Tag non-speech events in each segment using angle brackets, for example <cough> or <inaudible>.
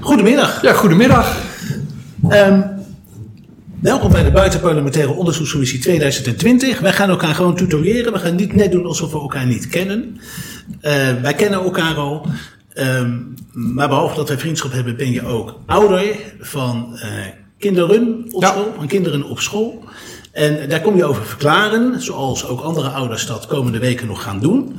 Goedemiddag. Ja, goedemiddag. Ehm, welkom bij de Buitenparlementaire Onderzoekscommissie 2020. Wij gaan elkaar gewoon tutoriëren. We gaan niet net doen alsof we elkaar niet kennen. Eh, wij kennen elkaar al. Ehm, maar behalve dat wij vriendschap hebben, ben je ook ouder van eh, kinderen op Ja. school. Van kinderen op school. En daar kom je over verklaren, zoals ook andere ouders dat komende weken nog gaan doen.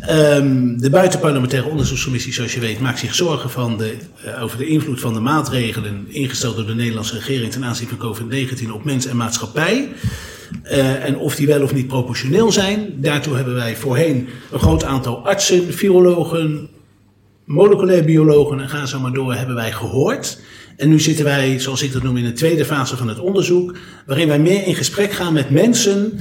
Ehm, de buitenparlementaire onderzoekscommissie, zoals je weet, maakt zich zorgen van de, eh, over de invloed van de maatregelen ingesteld door de Nederlandse regering ten aanzien van COVID-19 op mens en maatschappij. Eh, en of die wel of niet proportioneel zijn. Daartoe hebben wij voorheen een groot aantal artsen, virologen, moleculair biologen en ga zo maar door hebben wij gehoord. En nu zitten wij, zoals ik dat noem, in de tweede fase van het onderzoek, waarin wij meer in gesprek gaan met mensen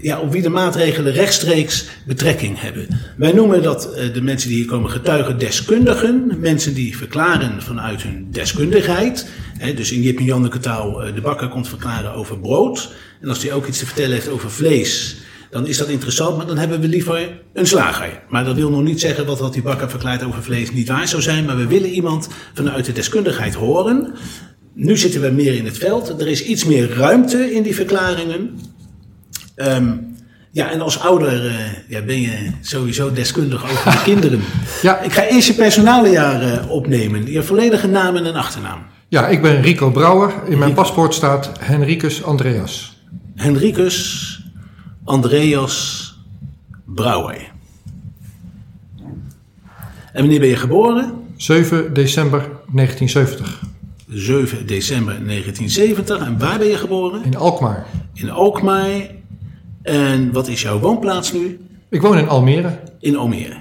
ja, op wie de maatregelen rechtstreeks betrekking hebben. Wij noemen dat eh, de mensen die hier komen getuigen deskundigen, mensen die verklaren vanuit hun deskundigheid. Dus in Jip en Janneke taal, eh, de bakker komt verklaren over brood. En als hij ook iets te vertellen heeft over vlees, dan is dat interessant, maar dan hebben we liever een slager. Maar dat wil nog niet zeggen dat wat die bakker verklaart over vlees niet waar zou zijn, maar we willen iemand vanuit de deskundigheid horen. Nu zitten we meer in het veld. Er is iets meer ruimte in die verklaringen. Ehm, ja, en als ouder eh, ja, ben je sowieso deskundig over de <laughs> kinderen. Ja. Ik ga eerst je personalenjaar eh, opnemen. Je volledige naam en een achternaam. Ja, ik ben Rico Brouwer. In mijn paspoort staat Henricus Andreas. Henricus Andreas Brouwer. En wanneer ben je geboren? 7 december 1970. 7 december 1970. En waar ben je geboren? In Alkmaar. In Alkmaar. En wat is jouw woonplaats nu? Ik woon in Almere. In Almere.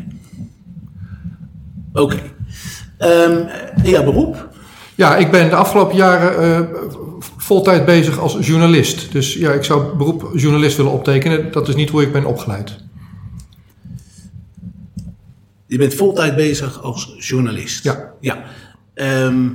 Oké. Ehm, en jouw beroep? Ja, ik ben de afgelopen jaren eh, voltijd bezig als journalist. Dus ja, ik zou beroep journalist willen optekenen. Dat is niet hoe ik ben opgeleid. Je bent voltijd bezig als journalist. Ja. ja. Ehm,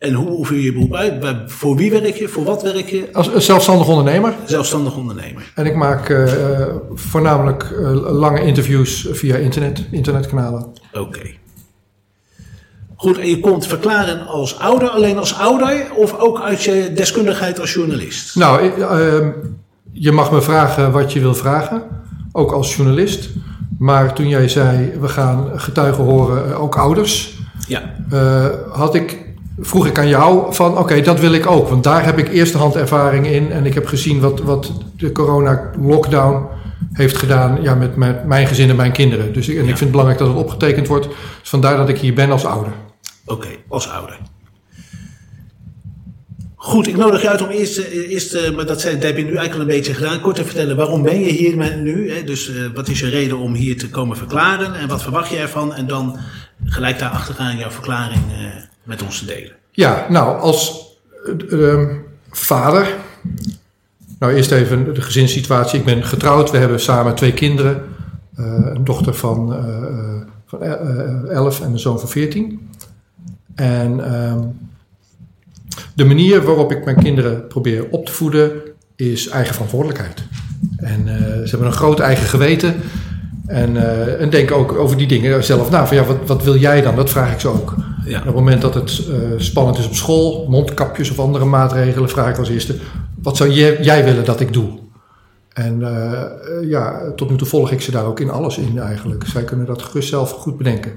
en hoe oefen je je beroep uit? Voor wie werk je? Voor wat werk je? Als zelfstandig ondernemer. Zelfstandig ondernemer. En ik maak eh, eh, voornamelijk eh, lange interviews via internet, internetkanalen. Oké. Goed, en je komt verklaren als ouder, alleen als ouder, of ook uit je deskundigheid als journalist? Nou, ik, ehm, je mag me vragen wat je wil vragen, ook als journalist. Maar toen jij zei, we gaan getuigen horen, eh, ook ouders, Ja. eh, had ik, vroeg ik aan jou van, oké, dat wil ik ook. Want daar heb ik eerste hand ervaring in en ik heb gezien wat, wat de corona-lockdown heeft gedaan ja, met, met mijn gezin en mijn kinderen. Dus ik, en ik vind het belangrijk dat het opgetekend wordt. Dus vandaar dat ik hier ben als ouder. Oké, als ouder. Goed, ik nodig je uit om eerst, eh, eerst eh, maar dat, dat heb je nu eigenlijk al een beetje gedaan, kort te vertellen waarom ben je hier nu? Hè? Dus eh, wat is je reden om hier te komen verklaren en wat verwacht je ervan? En dan gelijk daar achteraan jouw verklaring met ons te delen. Ja, nou, als eh, ehm, vader. Nou, eerst even de gezinssituatie. Ik ben getrouwd. We hebben samen twee kinderen. Een dochter van, van eh, 11 en een zoon van 14. En ehm, de manier waarop ik mijn kinderen probeer op te voeden is eigen verantwoordelijkheid. En eh, ze hebben een groot eigen geweten. En, eh, en denken ook over die dingen zelf na. Van ja, wat, wat wil jij dan? Dat vraag ik ze ook. Ja. Op het moment dat het eh, spannend is op school, mondkapjes of andere maatregelen, vraag ik als eerste: wat zou jij, jij willen dat ik doe? En ja, tot nu toe volg ik ze daar ook in alles in eigenlijk. Zij kunnen dat gerust zelf goed bedenken.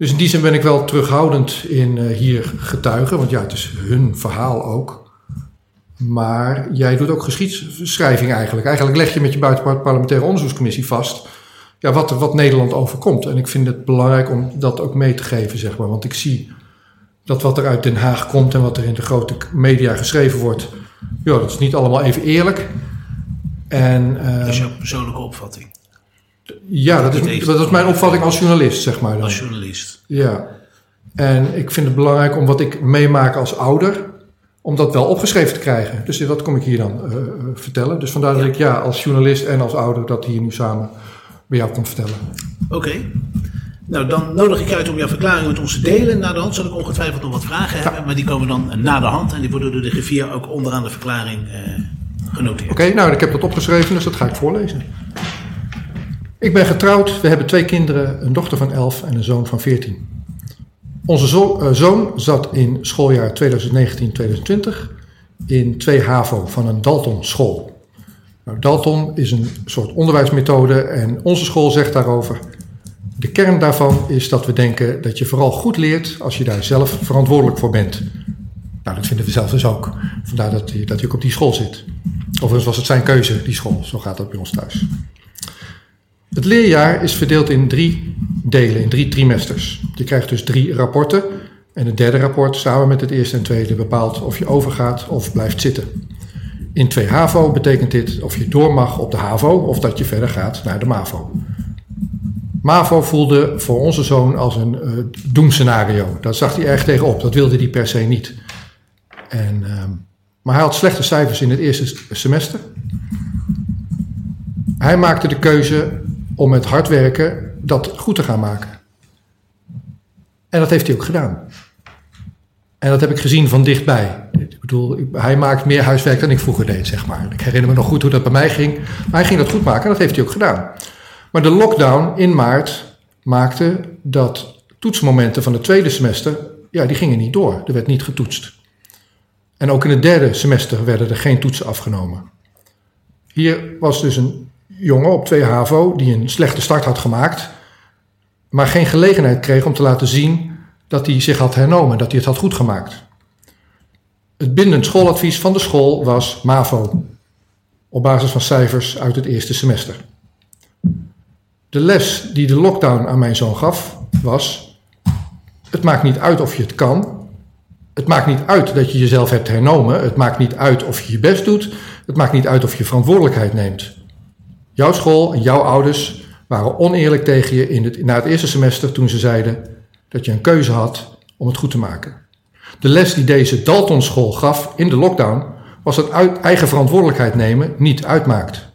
Dus in die zin ben ik wel terughoudend in eh, hier getuigen, want ja, het is hun verhaal ook. Maar jij doet ook geschiedschrijving eigenlijk. Eigenlijk leg je met je buitenparlementaire onderzoekscommissie vast ja, wat, wat Nederland overkomt. En ik vind het belangrijk om dat ook mee te geven, zeg maar. Want ik zie dat wat er uit Den Haag komt en wat er in de grote media geschreven wordt, ja, dat is niet allemaal even eerlijk. En Dat is jouw persoonlijke opvatting ja, dat is, dat is mijn opvatting als journalist, zeg maar. Dan. als journalist. Ja. En ik vind het belangrijk om wat ik meemaak als ouder, om dat wel opgeschreven te krijgen. Dus dat kom ik hier dan eh, eh, vertellen. Dus vandaar dat ik ja, als journalist en als ouder dat hier nu samen bij jou kom vertellen. Oké. Nou, dan nodig ik je uit om jouw verklaring met ons te delen. Na de hand zal ik ongetwijfeld nog wat vragen hebben, maar die komen dan na de hand en die worden door de griffier ook onderaan de verklaring eh, genoteerd. Oké, nou ik heb dat opgeschreven, dus dat ga ik voorlezen. Ik ben getrouwd, we hebben twee kinderen, een dochter van 11 en een zoon van 14. Onze eh, zoon zat in schooljaar 2019-2020 in 2 HAVO van een Dalton school. Nou, Dalton is een soort onderwijsmethode en onze school zegt daarover... De kern daarvan is dat we denken dat je vooral goed leert als je daar zelf verantwoordelijk voor bent. Nou, dat vinden we zelf dus ook. Vandaar dat hij, dat hij ook op die school zit. Overigens was het zijn keuze, die school. Zo gaat dat bij ons thuis. Het leerjaar is verdeeld in drie delen, in drie trimesters. Je krijgt dus drie rapporten. En het derde rapport, samen met het eerste en tweede, bepaalt of je overgaat of blijft zitten. In 2 HAVO betekent dit of je door mag op de HAVO of dat je verder gaat naar de MAVO. MAVO voelde voor onze zoon als een uh, doemscenario. Daar zag hij erg tegenop. Dat wilde hij per se niet. En, uh, maar hij had slechte cijfers in het eerste semester. Hij maakte de keuze om met hard werken dat goed te gaan maken. En dat heeft hij ook gedaan. En dat heb ik gezien van dichtbij. Ik bedoel, hij maakt meer huiswerk dan ik vroeger deed, zeg maar. Ik herinner me nog goed hoe dat bij mij ging. Maar hij ging dat goed maken en dat heeft hij ook gedaan. Maar de lockdown in maart maakte dat toetsmomenten van het tweede semester, ja, die gingen niet door. Er werd niet getoetst. En ook in het derde semester werden er geen toetsen afgenomen. Hier was dus een jongen op 2 HAVO die een slechte start had gemaakt, maar geen gelegenheid kreeg om te laten zien dat hij zich had hernomen, dat hij het had goed gemaakt. Het bindend schooladvies van de school was MAVO, op basis van cijfers uit het eerste semester. De les die de lockdown aan mijn zoon gaf was: het maakt niet uit of je het kan. Het maakt niet uit dat je jezelf hebt hernomen. Het maakt niet uit of je je best doet. Het maakt niet uit of je verantwoordelijkheid neemt. Jouw school en jouw ouders waren oneerlijk tegen je in het, na het eerste semester toen ze zeiden dat je een keuze had om het goed te maken. De les die deze Dalton school gaf in de lockdown was dat uit eigen verantwoordelijkheid nemen niet uitmaakt.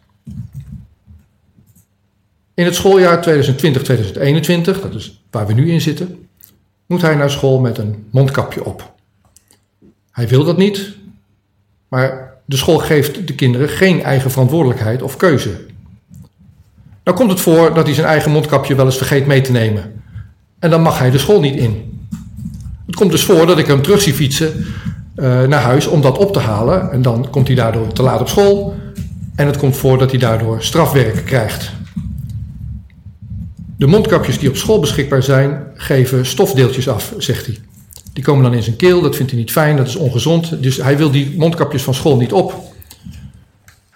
In het schooljaar 2020-2021, dat is waar we nu in zitten, moet hij naar school met een mondkapje op. Hij wil dat niet, maar de school geeft de kinderen geen eigen verantwoordelijkheid of keuze. Dan komt het voor dat hij zijn eigen mondkapje wel eens vergeet mee te nemen. En dan mag hij de school niet in. Het komt dus voor dat ik hem terug zie fietsen uh, naar huis om dat op te halen. En dan komt hij daardoor te laat op school. En het komt voor dat hij daardoor strafwerk krijgt. De mondkapjes die op school beschikbaar zijn, geven stofdeeltjes af, zegt hij. Die komen dan in zijn keel, dat vindt hij niet fijn, dat is ongezond. Dus hij wil die mondkapjes van school niet op.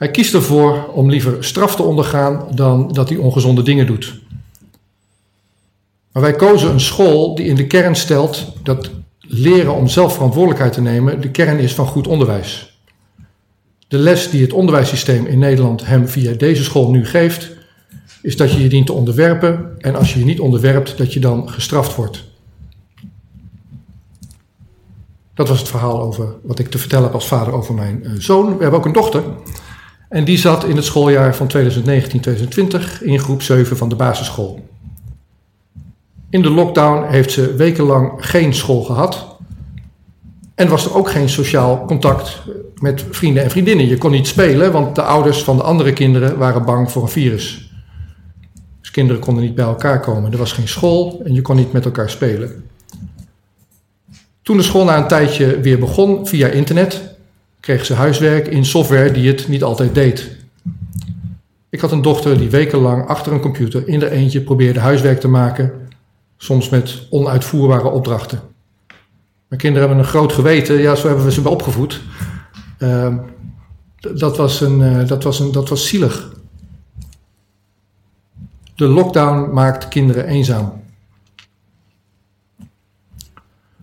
Hij kiest ervoor om liever straf te ondergaan dan dat hij ongezonde dingen doet. Maar wij kozen een school die in de kern stelt dat leren om zelf verantwoordelijkheid te nemen de kern is van goed onderwijs. De les die het onderwijssysteem in Nederland hem via deze school nu geeft, is dat je je dient te onderwerpen en als je je niet onderwerpt, dat je dan gestraft wordt. Dat was het verhaal over wat ik te vertellen heb als vader over mijn uh, zoon. We hebben ook een dochter. En die zat in het schooljaar van 2019-2020 in groep 7 van de basisschool. In de lockdown heeft ze wekenlang geen school gehad. En was er ook geen sociaal contact met vrienden en vriendinnen. Je kon niet spelen, want de ouders van de andere kinderen waren bang voor een virus. Dus kinderen konden niet bij elkaar komen. Er was geen school en je kon niet met elkaar spelen. Toen de school na een tijdje weer begon via internet, kreeg ze huiswerk in software die het niet altijd deed. Ik had een dochter die wekenlang achter een computer in de eentje probeerde huiswerk te maken, soms met onuitvoerbare opdrachten. Mijn kinderen hebben een groot geweten, ja, zo hebben we ze opgevoed. Uh, dat, was een, uh, dat, was een, dat was zielig. De lockdown maakt kinderen eenzaam.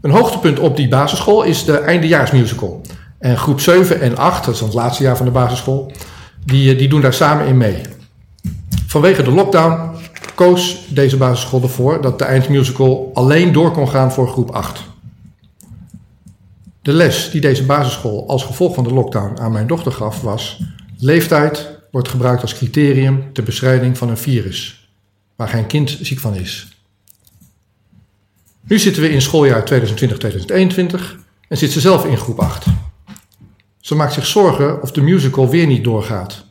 Een hoogtepunt op die basisschool is de eindejaarsmusical. En groep 7 en 8, dat is het laatste jaar van de basisschool, die, die doen daar samen in mee. Vanwege de lockdown koos deze basisschool ervoor dat de eindmusical alleen door kon gaan voor groep 8. De les die deze basisschool als gevolg van de lockdown aan mijn dochter gaf was: leeftijd wordt gebruikt als criterium ter bestrijding van een virus, waar geen kind ziek van is. Nu zitten we in schooljaar 2020-2021 en zit ze zelf in groep 8. Ze maakt zich zorgen of de musical weer niet doorgaat.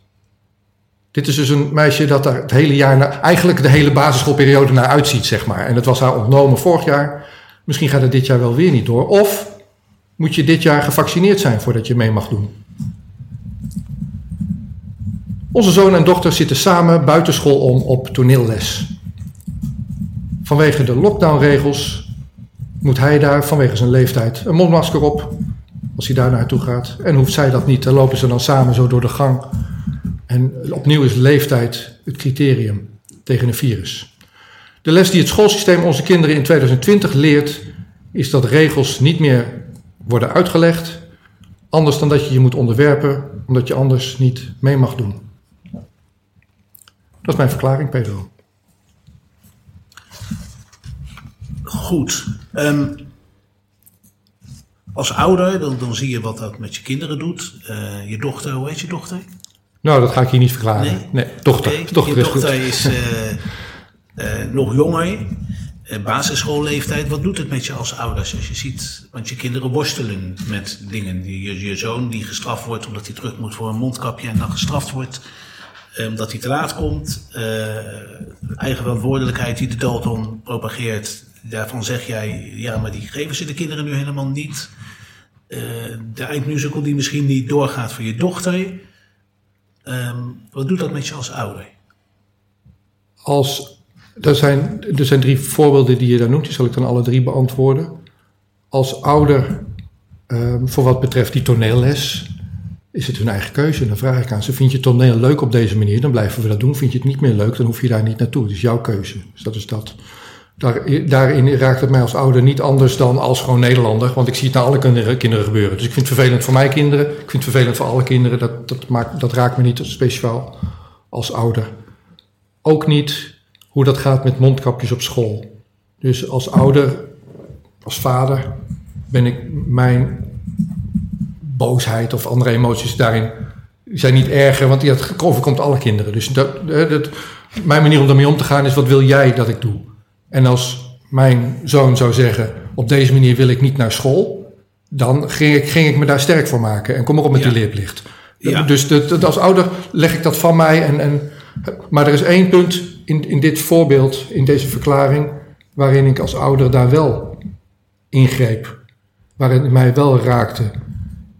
Dit is dus een meisje dat daar het hele jaar, eigenlijk de hele basisschoolperiode naar uitziet, zeg maar. En dat was haar ontnomen vorig jaar. Misschien gaat het dit jaar wel weer niet door. Of moet je dit jaar gevaccineerd zijn voordat je mee mag doen. Onze zoon en dochter zitten samen buitenschool om op toneelles. Vanwege de lockdownregels moet hij daar vanwege zijn leeftijd een mondmasker op als hij daar naartoe gaat. En hoeft zij dat niet, dan lopen ze dan samen zo door de gang. En opnieuw is leeftijd het criterium tegen een virus. De les die het schoolsysteem onze kinderen in 2020 leert, is dat regels niet meer worden uitgelegd, anders dan dat je je moet onderwerpen, omdat je anders niet mee mag doen. Dat is mijn verklaring, Pedro. Goed. Um, als ouder, dan, dan zie je wat dat met je kinderen doet. Uh, je dochter, hoe heet je dochter? Nou, dat ga ik hier niet verklaren. Nee, nee dochter. Okay. dochter je dochter is, uh, uh, nog jonger. basisschoolleeftijd. Wat doet het met je als ouders als je ziet, want je kinderen worstelen met dingen. Je, je zoon die gestraft wordt omdat hij terug moet voor een mondkapje en dan gestraft wordt omdat hij te laat komt. eigen verantwoordelijkheid die de Dalton propageert. Daarvan zeg jij, ja, maar die geven ze de kinderen nu helemaal niet. Uh, de eindmusical die misschien niet doorgaat voor je dochter. Um, wat doet dat met je als ouder? Als, er, zijn, er zijn drie voorbeelden die je daar noemt, die zal ik dan alle drie beantwoorden. Als ouder, um, voor wat betreft die toneelles, is het hun eigen keuze. Dan vraag ik aan ze, vind je toneel leuk op deze manier? Dan blijven we dat doen. Vind je het niet meer leuk, dan hoef je daar niet naartoe. Het is jouw keuze. Dus dat is dat. Daar, daarin raakt het mij als ouder niet anders dan als gewoon Nederlander. Want ik zie het naar alle kinderen, gebeuren. Dus ik vind het vervelend voor mijn kinderen. Ik vind het vervelend voor alle kinderen. Dat, dat, maakt, dat raakt me niet speciaal als ouder. Ook niet hoe dat gaat met mondkapjes op school. Dus als ouder, als vader, ben ik mijn boosheid of andere emoties daarin zijn niet erger, want dat overkomt alle kinderen. Dus dat, dat, mijn manier om daarmee om te gaan is: wat wil jij dat ik doe? En als mijn zoon zou zeggen: op deze manier wil ik niet naar school, dan ging ik, ging ik me daar sterk voor maken en kom erop met ja. die leerplicht. Ja. Dus dat, als ouder leg ik dat van mij. En, en, maar er is één punt in, in dit voorbeeld, in deze verklaring, waarin ik als ouder daar wel ingreep. Waarin het mij wel raakte.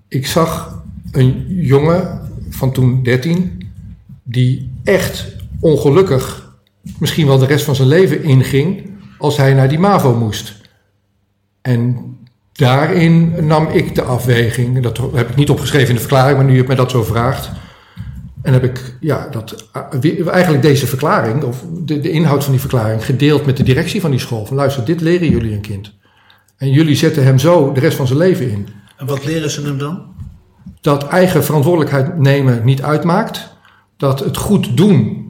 Ik zag een jongen van toen 13, die echt ongelukkig misschien wel de rest van zijn leven inging als hij naar die MAVO moest. En daarin nam ik de afweging, dat heb ik niet opgeschreven in de verklaring, maar nu je me dat zo vraagt. En heb ik ja, dat, eigenlijk deze verklaring, of de, de inhoud van die verklaring, gedeeld met de directie van die school. Van luister, dit leren jullie een kind. En jullie zetten hem zo de rest van zijn leven in. En wat leren ze hem dan? Dat eigen verantwoordelijkheid nemen niet uitmaakt. Dat het goed doen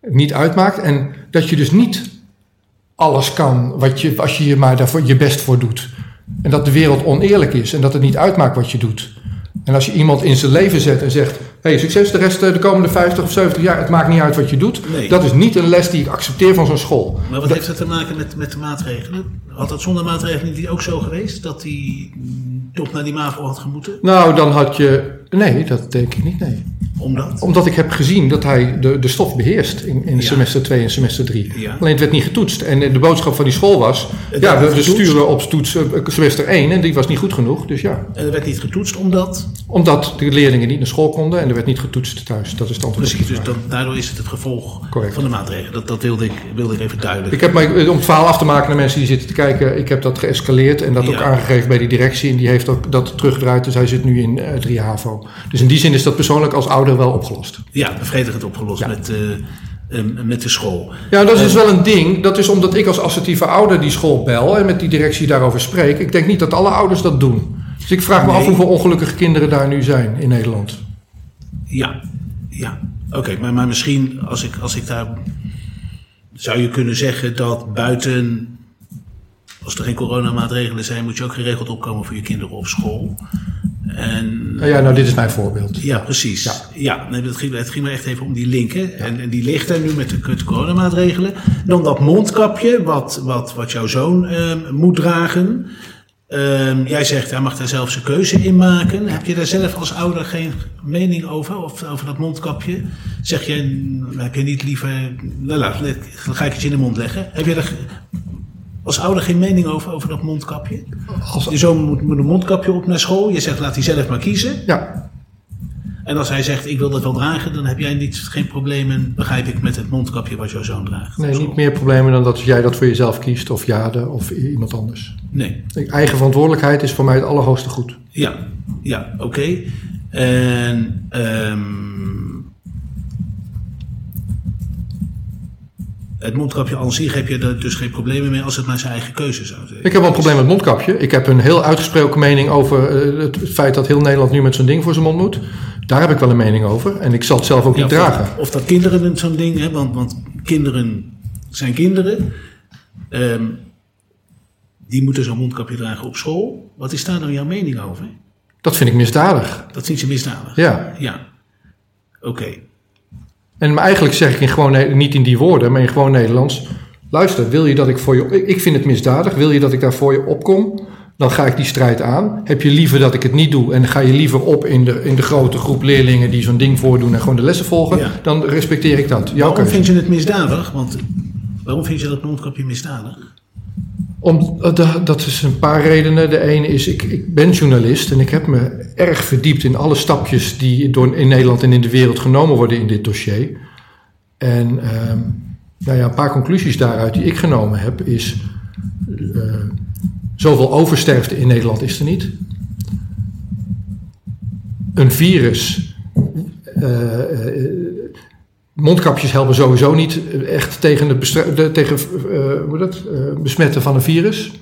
niet uitmaakt. En dat je dus niet alles kan wat je, als je je maar daarvoor je best voor doet. En dat de wereld oneerlijk is en dat het niet uitmaakt wat je doet. En als je iemand in zijn leven zet en zegt: hey, succes de rest eh, de komende 50 of 70 jaar, het maakt niet uit wat je doet. Dat is niet een les die ik accepteer van zo'n school. Maar wat heeft dat te maken met, met de maatregelen? Had dat zonder maatregelen niet ook zo geweest? Dat hij toch naar die MAVO had gemoeten? Nou, dan had je. Nee, dat denk ik niet, nee. Omdat? Omdat ik heb gezien dat hij de, de stof beheerst in, in semester 2 en semester 3. Alleen het werd niet getoetst. En de boodschap van die school was: ja, we, sturen op toets eh, semester 1 en die was niet goed genoeg. Dus ja. En er werd niet getoetst omdat? Omdat de leerlingen niet naar school konden en er werd niet getoetst thuis. Dat is antwoord. Precies, dus dan, daardoor is het het gevolg Correct. van de maatregelen. Dat, dat wilde, ik, wilde ik even duidelijk. Ik heb mij, om het verhaal af te maken naar mensen die zitten te kijken, ik heb dat geëscaleerd en dat ook aangegeven bij die directie. En die heeft ook dat teruggedraaid, dus hij zit nu in uh, 3 HAVO. Dus in die zin is dat persoonlijk als ouder wel opgelost. Ja, bevredigend opgelost met, uh, met de school. Ja, dat is dus wel een ding. Dat is omdat ik als assertieve ouder die school bel en met die directie daarover spreek. Ik denk niet dat alle ouders dat doen. Dus ik vraag me af hoeveel ongelukkige kinderen daar nu zijn in Nederland. Ja, ja. Oké, maar, maar misschien als ik, als ik daar. Zou je kunnen zeggen dat buiten als er geen coronamaatregelen zijn, moet je ook geregeld opkomen voor je kinderen op school. En, nou ja, nou, dit is mijn voorbeeld. Ja, precies. Ja, ja nee, het, ging, het ging me echt even om die linken. En, en, die ligt er nu met de, de coronamaatregelen. Dan dat mondkapje, wat, wat, wat jouw zoon uh, moet dragen. Ehm, jij zegt hij mag daar zelf zijn keuze in maken. Heb je daar zelf als ouder geen mening over? Of over dat mondkapje? Zeg je, heb je niet liever. Nou, laat, ga ik het je in de mond leggen. Heb je er als ouder geen mening over, over dat mondkapje? Als, Je zoon moet met een mondkapje op naar school. Je zegt laat hij zelf maar kiezen. ja, En als hij zegt ik wil dat wel dragen, dan heb jij niet, geen problemen, begrijp ik, met het mondkapje wat jouw zoon draagt. nee, niet meer problemen dan dat jij dat voor jezelf kiest of Jade of iemand anders. Nee. Eigen verantwoordelijkheid is voor mij het allerhoogste goed. Ja, ja, oké. En ehm, het mondkapje aan zich heb je er dus geen problemen mee als het maar zijn eigen keuze zou zijn. Ik heb wel een probleem met het mondkapje. Ik heb een heel uitgesproken mening over eh, het feit dat heel Nederland nu met zo'n ding voor zijn mond moet. Daar heb ik wel een mening over. En ik zal het zelf ook Ja, niet of dat- dragen. Of dat kinderen een zo'n ding hebben, want, want kinderen zijn kinderen. Ehm, die moeten zo'n mondkapje dragen op school. Wat is daar nou jouw mening over? Dat vind ik misdadig. Dat vind je misdadig? Ja. Ja. Oké. En eigenlijk zeg ik in gewoon, niet in die woorden, maar in gewoon Nederlands. Luister, wil je dat ik voor je. ik- vind het misdadig. Wil je dat ik daar voor je opkom? Dan ga ik die strijd aan. Heb je liever dat ik het niet doe en ga je liever op in de, in de grote groep leerlingen die zo'n ding voordoen en gewoon de lessen volgen? Ja. Dan respecteer ik dat. Jouw Waarom vind je het misdadig? Want waarom vind je dat mondkapje misdadig? Om, eh, da- dat is een paar redenen. De ene is, ik, ik ben journalist en ik heb me erg verdiept in alle stapjes die door, in Nederland en in de wereld genomen worden in dit dossier. En ehm, nou ja, een paar conclusies daaruit die ik genomen heb is, eh, zoveel oversterfte in Nederland is er niet. Een virus, eh, eh, mondkapjes helpen sowieso niet echt tegen het de, tegen, hoe dat, besmetten van een virus.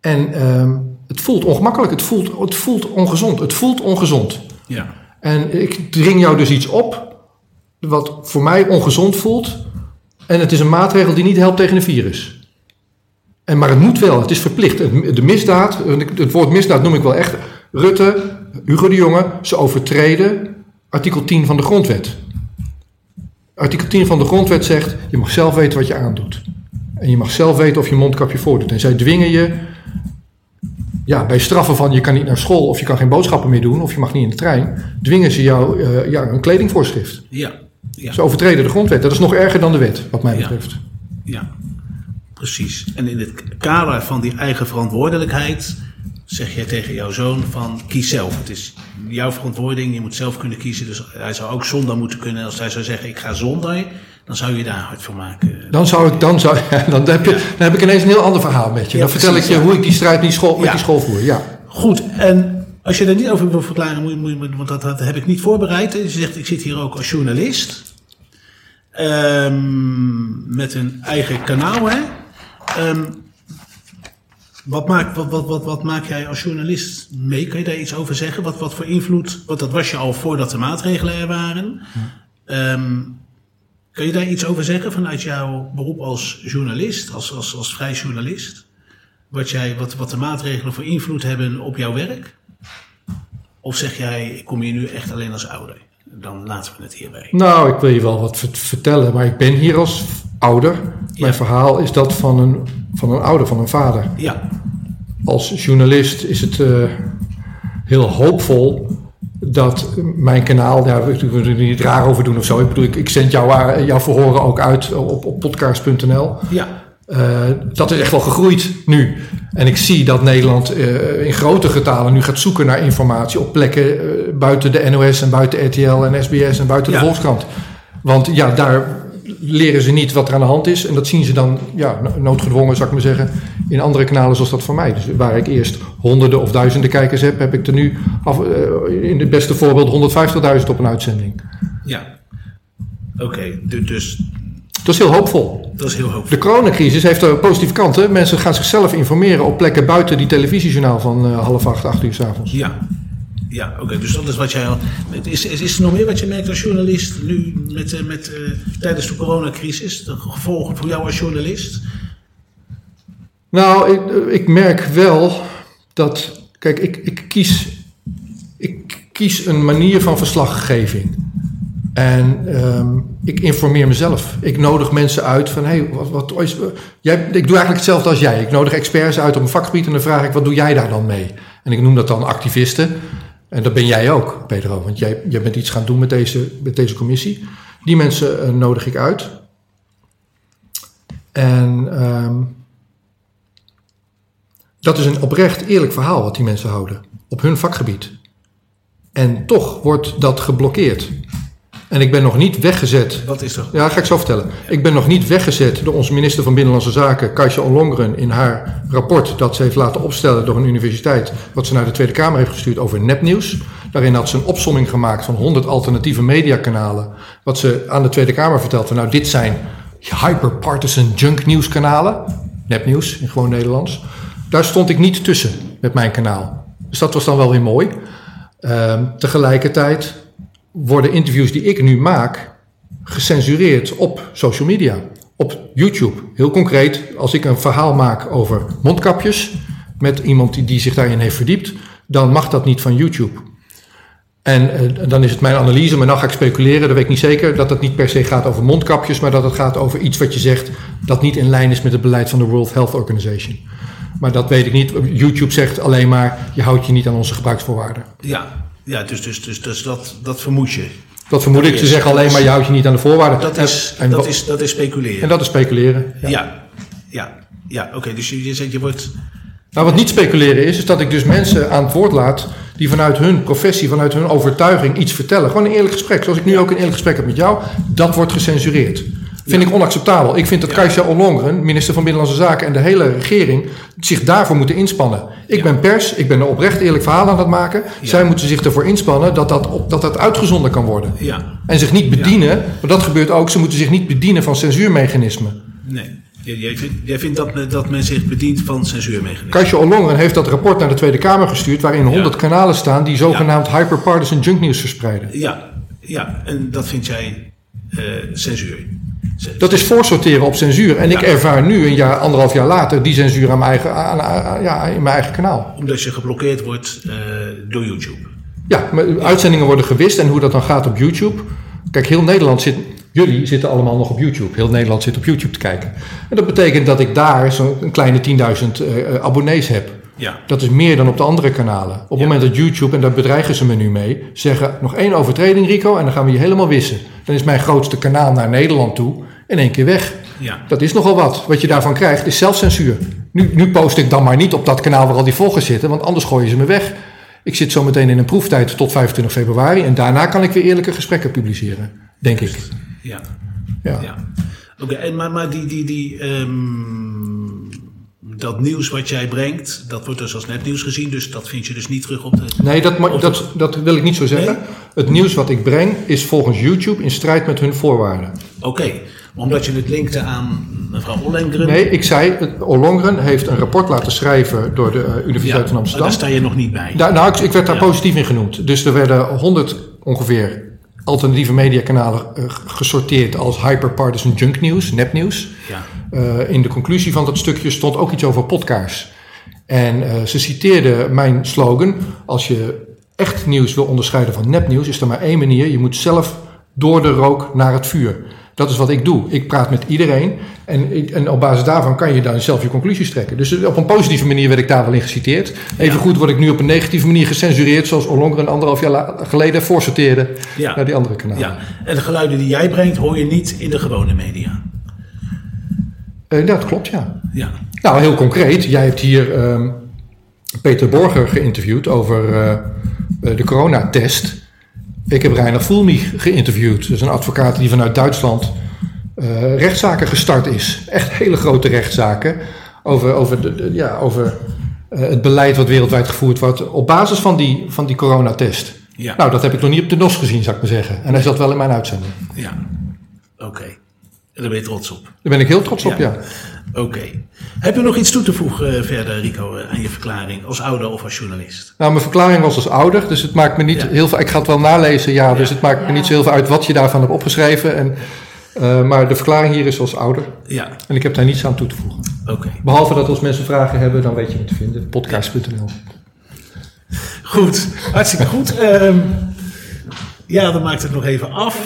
En ehm, het voelt ongemakkelijk, het voelt, het voelt ongezond, het voelt ongezond. Ja. En ik dring jou dus iets op wat voor mij ongezond voelt. En het is een maatregel die niet helpt tegen een virus. En, maar het moet wel, het is verplicht. De misdaad, het woord misdaad noem ik wel echt. Rutte, Hugo de Jonge, ze overtreden artikel 10 van de grondwet. Artikel 10 van de grondwet zegt, je mag zelf weten wat je aandoet. En je mag zelf weten of je mondkapje voordoet. En zij dwingen je, ja, bij straffen van je kan niet naar school of je kan geen boodschappen meer doen of je mag niet in de trein, dwingen ze jou eh, ja, een kledingvoorschrift. Ja. Ja. Ze overtreden de grondwet. Dat is nog erger dan de wet, wat mij Ja. betreft. Ja, precies. En in het kader van die eigen verantwoordelijkheid zeg jij tegen jouw zoon van kies zelf. Het is jouw verantwoording, je moet zelf kunnen kiezen. Dus hij zou ook zonder moeten kunnen. Als hij zou zeggen ik ga zonder, dan zou je daar hard voor maken. Dan zou ik, dan zou, <laughs> dan heb, je, dan heb ik ineens een heel ander verhaal met je. Ja, dan vertel precies, ik je ja. hoe ik die strijd met die school, met die school voer. Ja. Goed, en als je er niet over wil verklaren, moet je, moet je- want dat, dat heb ik niet voorbereid. Je zegt ik zit hier ook als journalist. Ehm, met een eigen kanaal, hè? Ehm, wat, maak, wat, wat, wat, wat maak jij als journalist mee? Kan je daar iets over zeggen? Wat, wat voor invloed? Want dat was je al voordat de maatregelen er waren. Ehm, kan je daar iets over zeggen vanuit jouw beroep als journalist, als, als, als vrij journalist? Wat, jij, wat, wat de maatregelen voor invloed hebben op jouw werk? Of zeg jij, ik kom hier nu echt alleen als ouder? Dan laten we het hierbij. Nou, ik wil je wel wat vert- vertellen, maar ik ben hier als ouder. Mijn verhaal is dat van een, van een ouder, van een vader. Ja, Als journalist is het eh, heel hoopvol dat mijn kanaal, daar wil ik er niet raar over doen of zo. Ik bedoel, ik, ik zend jou, jouw verhoren ook uit op, op podcast.nl. ja, Eh, dat is echt wel gegroeid nu. En ik zie dat Nederland eh, in grote getalen nu gaat zoeken naar informatie op plekken eh, buiten de NOS en buiten RTL en SBS en buiten Ja. de Volkskrant. Want ja, daar leren ze niet wat er aan de hand is. En dat zien ze dan, ja, no- noodgedwongen zou ik maar zeggen, in andere kanalen zoals dat van mij. Dus waar ik eerst honderden of duizenden kijkers heb, heb ik er nu af, eh, in het beste voorbeeld 150.000 op een uitzending. ja. Oké, du- dus Dat is heel hoopvol. dat is heel hoopvol. De coronacrisis heeft er positieve kanten. Mensen gaan zichzelf informeren op plekken buiten die televisiejournaal van eh, half acht, acht uur s'avonds. Ja, ja oké. Dus dat is wat jij. Is, is, is er nog meer wat je merkt als journalist nu met, eh, met, eh, tijdens de coronacrisis? De gevolgen voor jou als journalist? Nou, ik, ik merk wel dat. Kijk, ik, ik, kies, ik kies een manier van verslaggeving. En ehm, ik informeer mezelf. Ik nodig mensen uit van, hey, wat, wat is... Jij, ik doe eigenlijk hetzelfde als jij. Ik nodig experts uit op een vakgebied en dan vraag ik, wat doe jij daar dan mee? En ik noem dat dan activisten. En dat ben jij ook, Pedro, want jij, jij bent iets gaan doen met deze, met deze commissie. Die mensen uh, nodig ik uit. En um, dat is een oprecht eerlijk verhaal wat die mensen houden op hun vakgebied. En toch wordt dat geblokkeerd. En ik ben nog niet weggezet. Wat is er? Ja, ga ik zo vertellen. Ik ben nog niet weggezet door onze minister van Binnenlandse Zaken, Kajsa Ollongren, in haar rapport dat ze heeft laten opstellen door een universiteit, wat ze naar de Tweede Kamer heeft gestuurd over nepnieuws. Daarin had ze een opsomming gemaakt van 100 alternatieve mediakanalen. Wat ze aan de Tweede Kamer vertelde. Nou, dit zijn hyperpartisan junk nieuwskanalen. Nepnieuws in gewoon Nederlands. Daar stond ik niet tussen met mijn kanaal. Dus dat was dan wel weer mooi. Uh, tegelijkertijd worden interviews die ik nu maak gecensureerd op social media, op YouTube. Heel concreet, als ik een verhaal maak over mondkapjes met iemand die, die zich daarin heeft verdiept, dan mag dat niet van YouTube. En uh, dan is het mijn analyse, maar dan ga ik speculeren, dat weet ik niet zeker, dat het niet per se gaat over mondkapjes, maar dat het gaat over iets wat je zegt dat niet in lijn is met het beleid van de World Health Organization. Maar dat weet ik niet. YouTube zegt alleen maar, je houdt je niet aan onze gebruiksvoorwaarden. Ja, ja dus, dus, dus, dus dat, dat vermoed je. Dat vermoed ik. Ze zeggen alleen maar, je houdt je niet aan de voorwaarden. Dat is, en, dat is, dat is speculeren. En dat is speculeren. Ja, ja, ja. ja oké. Dus je, je zegt, je wordt... Nou, wat niet speculeren is, is dat ik dus mensen aan het woord laat die vanuit hun professie, vanuit hun overtuiging iets vertellen. Gewoon een eerlijk gesprek, zoals ik nu ook een eerlijk gesprek heb met jou. Dat wordt gecensureerd. Vind ik onacceptabel. Ik vind dat ja. Kajsa Ollongren, minister van Binnenlandse Zaken en de hele regering zich daarvoor moeten inspannen. Ik ja. ben pers, ik ben een oprecht eerlijk verhaal aan het maken. Zij moeten zich ervoor inspannen dat dat, op, dat dat uitgezonden kan worden. En zich niet bedienen, maar dat gebeurt ook, ze moeten zich niet bedienen van censuurmechanismen. Nee. Jij vindt, jij vindt dat, dat men zich bedient van censuurmechanismen? Kajsa Ollongren heeft dat rapport naar de Tweede Kamer gestuurd... waarin 100 kanalen staan die zogenaamd hyperpartisan junknieuws verspreiden. Ja, ja, en dat vind jij uh, censuur? Dat is voorsorteren op censuur. En ja. ik ervaar nu, een jaar, anderhalf jaar later, die censuur aan mijn eigen, aan, aan, ja, in mijn eigen kanaal. Omdat je geblokkeerd wordt uh, door YouTube. Ja, maar uitzendingen worden gewist en hoe dat dan gaat op YouTube. Kijk, heel Nederland zit, jullie zitten allemaal nog op YouTube. Heel Nederland zit op YouTube te kijken. En dat betekent dat ik daar zo'n kleine 10.000 uh, abonnees heb. Ja. Dat is meer dan op de andere kanalen. Op het ja. moment dat YouTube, en daar bedreigen ze me nu mee, zeggen nog één overtreding Rico en dan gaan we je helemaal wissen. Dan is mijn grootste kanaal naar Nederland toe in één keer weg. Ja. Dat is nogal wat. Wat je daarvan krijgt is zelfcensuur. Nu, nu post ik dan maar niet op dat kanaal waar al die volgers zitten, want anders gooien ze me weg. Ik zit zo meteen in een proeftijd tot 25 februari en daarna kan ik weer eerlijke gesprekken publiceren, denk ik. Ja. Ja. ja. Oké, okay, maar, maar die, die, die, um, dat nieuws wat jij brengt, dat wordt dus als nepnieuws gezien, dus dat vind je dus niet terug op de... Nee, dat, dat, dat wil ik niet zo zeggen. Nee? Het nieuws wat ik breng is volgens YouTube in strijd met hun voorwaarden. Oké, okay. omdat je het linkte aan mevrouw Ollongren? Nee, ik zei, Ollongren heeft een rapport laten schrijven door de uh, Universiteit ja, van Amsterdam. Daar sta je nog niet bij. Daar, nou, ik, ik werd daar ja. positief in genoemd. Dus er werden 100 ongeveer alternatieve mediakanalen uh, gesorteerd als hyperpartisan junk nieuws, nepnieuws. Ja. Uh, in de conclusie van dat stukje stond ook iets over podcasts. En uh, ze citeerde mijn slogan: als je echt nieuws wil onderscheiden van nepnieuws, is er maar één manier. Je moet zelf door de rook naar het vuur. Dat is wat ik doe. Ik praat met iedereen en, en op basis daarvan kan je dan zelf je conclusies trekken. Dus op een positieve manier werd ik daar wel in geciteerd. Even goed word ik nu op een negatieve manier gecensureerd, zoals Ollongren anderhalf jaar geleden voorsorteerde ja. naar die andere kanalen. Ja. En de geluiden die jij brengt hoor je niet in de gewone media. Uh, dat klopt, ja. ja. Nou, heel concreet. Jij hebt hier um, Peter Borger geïnterviewd over uh, de coronatest. Ik heb Reiner Fulmi geïnterviewd. Dat is een advocaat die vanuit Duitsland uh, rechtszaken gestart is. Echt hele grote rechtszaken. Over, over, de, ja, over het beleid wat wereldwijd gevoerd wordt. Op basis van die, van die coronatest. Ja. Nou, dat heb ik nog niet op de NOS gezien, zou ik maar zeggen. En hij zat wel in mijn uitzending. Ja, oké. Okay. Daar ben je trots op. Daar ben ik heel trots op, ja. ja. Oké. Okay. Heb je nog iets toe te voegen uh, verder, Rico, uh, aan je verklaring als ouder of als journalist? Nou, mijn verklaring was als ouder, dus het maakt me niet ja. heel veel. Ik ga het wel nalezen, ja, dus het maakt ja. me niet zo heel veel uit wat je daarvan hebt opgeschreven. En, uh, maar de verklaring hier is als ouder. Ja. En ik heb daar niets aan toe te voegen. Oké. Okay. Behalve dat als mensen vragen hebben, dan weet je me te vinden. Podcast.nl. Goed, hartstikke goed. Um, Ja, dan maakt het nog even af.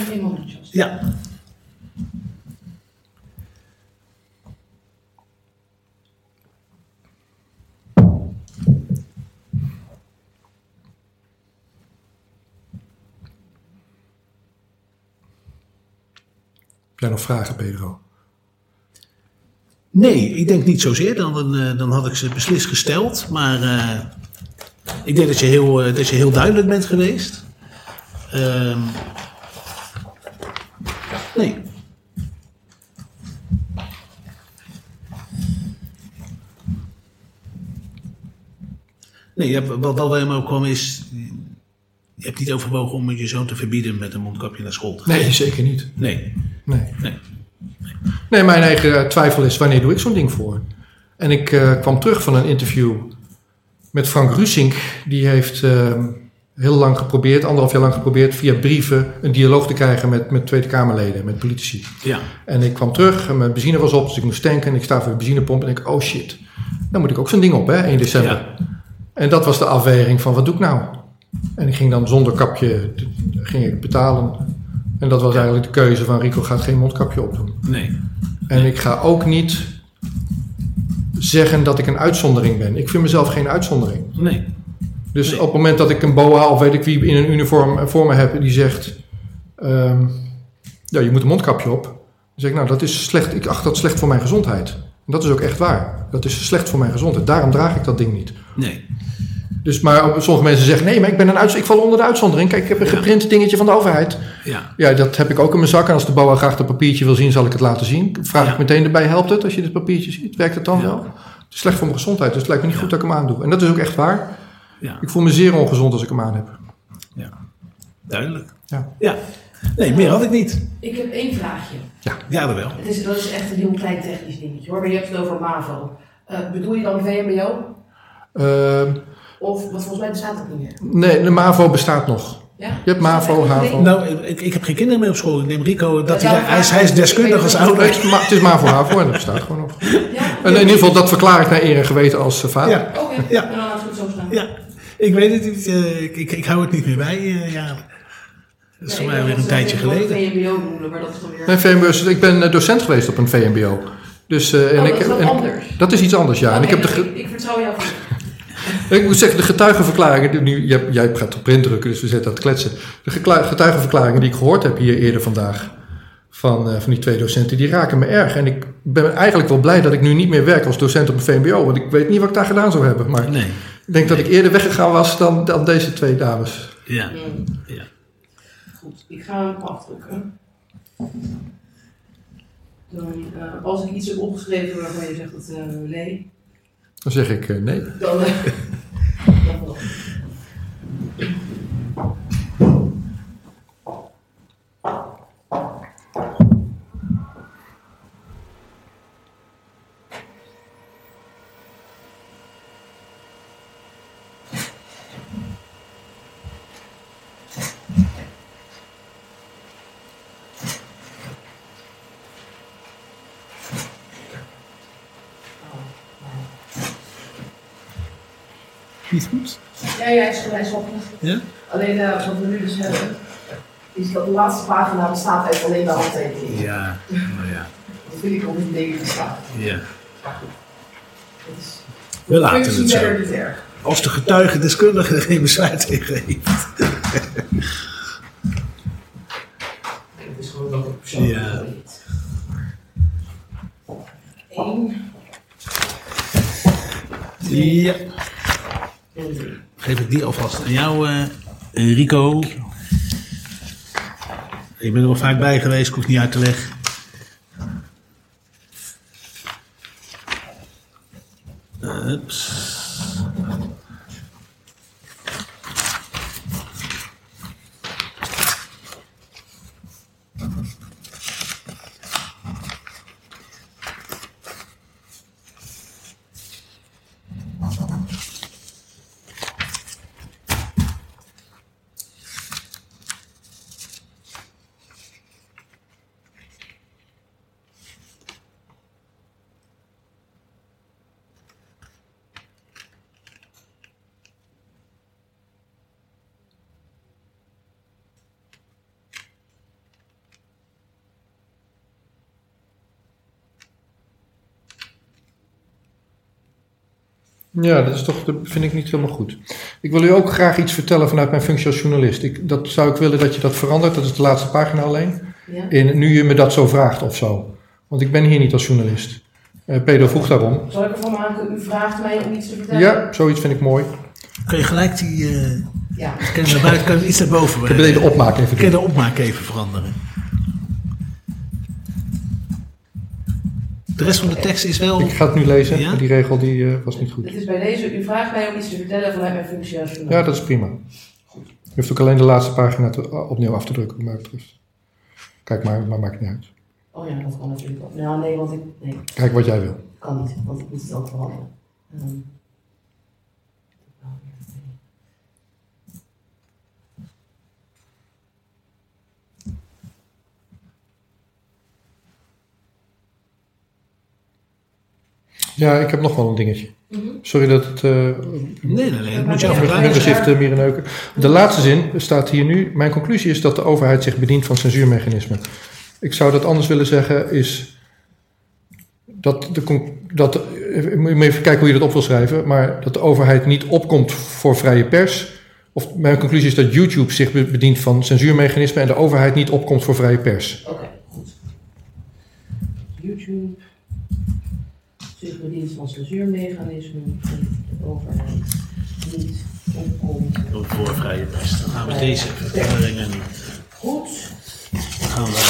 Ja. Heb jij nog vragen, Pedro? Nee, ik denk niet zozeer. Dan, eh, dan had ik ze beslist gesteld. Maar eh, ik denk dat je heel, eh, dat je heel duidelijk bent geweest. Ehm, nee. Nee, wat wel bij hem ook kwam is... Je hebt niet overwogen om je zoon te verbieden met een mondkapje naar school te gaan. Nee, zeker niet. Nee. Nee. Nee. Nee, mijn eigen twijfel is wanneer doe ik zo'n ding voor? En ik eh, kwam terug van een interview met Frank Rusink. Die heeft eh, heel lang geprobeerd, anderhalf jaar lang geprobeerd, via brieven een dialoog te krijgen met, met Tweede Kamerleden, met politici. Ja. En ik kwam terug en mijn benzine was op, dus ik moest tanken. En ik sta voor de benzinepomp en denk, oh shit, dan moet ik ook zo'n ding op, hè, 1 december. Ja. En dat was de afweging van, wat doe ik nou? En ik ging dan zonder kapje, ging ik betalen. En dat was eigenlijk de keuze van, Rico gaat geen mondkapje opdoen. Nee. En ik ga ook niet zeggen dat ik een uitzondering ben. Ik vind mezelf geen uitzondering. Nee. Dus Nee. op het moment dat ik een boa of weet ik wie in een uniform voor me heb die zegt: ehm, Ja, je moet een mondkapje op. Dan zeg ik: Nou, dat is slecht. Ik acht dat slecht voor mijn gezondheid. En dat is ook echt waar. Dat is slecht voor mijn gezondheid. Daarom draag ik dat ding niet. Nee. Dus, maar sommige mensen zeggen: Nee, maar ik, ben een uitz- ik val onder de uitzondering. Kijk, ik heb een geprint dingetje van de overheid. Ja. Ja, dat heb ik ook in mijn zak. En als de boa graag dat papiertje wil zien, zal ik het laten zien. Vraag Ja. ik meteen erbij: Helpt het als je dit papiertje ziet? Werkt het dan Ja. wel? Het is slecht voor mijn gezondheid, dus het lijkt me niet goed dat ik hem aandoe. En dat is ook echt waar. Ja. Ik voel me zeer ongezond als ik hem aan heb. Ja. Duidelijk. Ja. Ja. Nee, meer had ik niet. Ik heb één vraagje. Ja, dat wel. Het is, dat is echt een heel klein technisch dingetje hoor, maar je hebt het over MAVO. Eh, bedoel je dan VMBO? Ehm, Of, want volgens mij bestaat dat niet meer. nee, de MAVO bestaat nog. Ja? Je hebt MAVO, Is HAVO. Nou, ik, ik heb geen kinderen meer op school. Ik neem Rico, dat Ja, hij, nou, hij, is, hij is deskundig als ik ouder. Het is, ma- het is MAVO, HAVO en dat bestaat gewoon nog. Ja? En in ieder geval, dat verklaar ik naar eer en geweten als eh, vader. Ja, Oké, Ja. laten we het zo staan. ja. Ik weet het niet. eh, ik, ik, ik hou het niet meer bij. eh, ja. Dat is voor ik mij weer een tijdje geleden. VMBO noemen, maar dat is dan weer... Nee, VMBO is- ik ben docent geweest op een VMBO. Dus, eh, en Oh, ik, dat is wat en- anders. Dat is iets anders, ja. En ik, heb de, ge- ik, ik vertrouw jou. Ik moet zeggen, de getuigenverklaringen... Nu, jij, jij gaat op print drukken, dus we zetten dat kletsen. De getuigenverklaringen die ik gehoord heb hier eerder vandaag... Van, eh, van die twee docenten, die raken me erg. En ik ben eigenlijk wel blij dat ik nu niet meer werk als docent op een VMBO. Want ik weet niet wat ik daar gedaan zou hebben. Maar Nee. ik denk dat ik eerder weggegaan was dan, dan deze twee dames. Ja. Ja. Goed, ik ga hem afdrukken. Dan, eh, als ik iets heb opgeschreven waarvan je zegt dat eh, nee, Dan zeg ik eh, nee. dan. <laughs> <laughs> Niet goed? Ja, ja, hij is, hij is wel goed. Ja? Alleen eh, wat we nu dus hebben, is dat de laatste pagina bestaat uit alleen de handtekening. Ja. Nou ja. Dat vind ik ook een ding bestaan. ja. Maar goed, dat is We laten het zo. niet erg. Als de getuige deskundige er geen bezwaar tegen heeft. Het is gewoon dat ik persoonlijk Ja. Eén Ja. Geef ik die alvast aan jou, eh, Rico. Ik ben er wel vaak bij geweest, ik hoef niet uit te leggen. Ja, dat, is toch, dat vind ik niet helemaal goed. Ik wil u ook graag iets vertellen vanuit mijn functie als journalist. Ik, dat zou ik willen dat je dat verandert. Dat is de laatste pagina alleen. Ja. In, nu je me dat zo vraagt of zo. Want ik ben hier niet als journalist. Eh Pedro vroeg daarom. Zal ik ervan maken, u vraagt mij om iets te vertellen? Ja, zoiets vind ik mooi. Kun je gelijk die... eh Ja. kan je naar buiten, kan je iets naar boven Ik heb de opmaak even Kun je de opmaak even veranderen? De rest van de tekst is wel... Ik ga het nu lezen. Ja? maar Die regel die, eh, was niet goed. Het is bij deze, u vraagt mij om iets te vertellen vanuit mijn functie als journalist. Ja, dat is prima. Je hoeft ook alleen de laatste pagina te- opnieuw af te drukken, wat mij betreft. Kijk maar, maar maakt niet uit. Oh ja, dat kan natuurlijk ook. Nou, nee, want ik... Nee, Kijk wat jij wil. kan niet, want ik moet het ook veranderen. Ehm. Ja, ik heb nog wel een dingetje. Mhm. Sorry dat het... eh Nee, nee, nee. Moet je afvragen. Ziften, meer neuken. De laatste zin staat hier nu. Mijn conclusie is dat de overheid zich bedient van censuurmechanismen. Ik zou dat anders willen zeggen is dat de, dat, eh, moet even kijken hoe je dat op wil schrijven, maar dat de overheid niet opkomt voor vrije pers. Of mijn conclusie is dat YouTube zich be- bedient van censuurmechanismen en de overheid niet opkomt voor vrije pers. Oké, goed. YouTube zich bedient van censuurmechanismen en de overheid niet opkomt. Voor vrije pers. Dan gaan we deze veranderingen Goed. dan gaan wij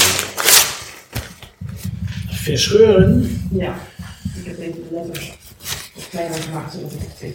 verscheuren. Ja, ik heb even de letters wat kleiner gemaakt zodat ik het twee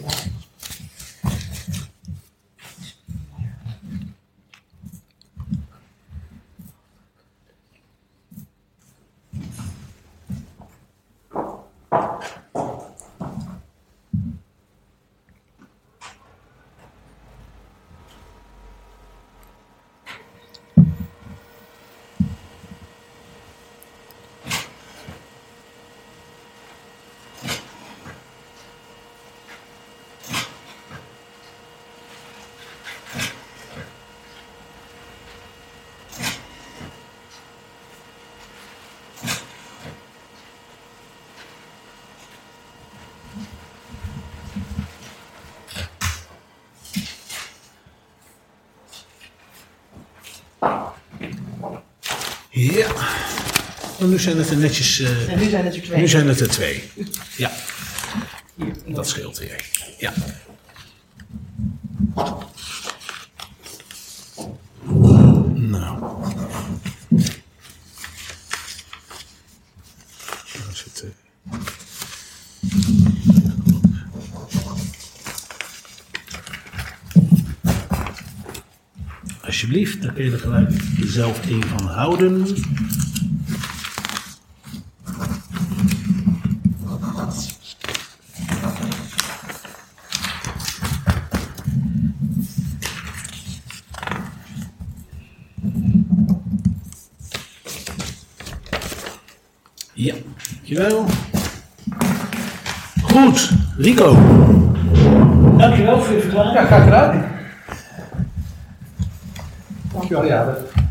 Ja. En nu zijn het er netjes. eh, En nu zijn het er twee. nu zijn het er twee. Ja. Dat scheelt weer. Ja. Nou. Daar is het. eh. Alsjeblieft, daar kun je er gelijk zelf een van houden. Ja, dankjewel. Goed, Rico. Dankjewel voor je verklaring. Ja, graag gedaan. Dankjewel, ja. dat-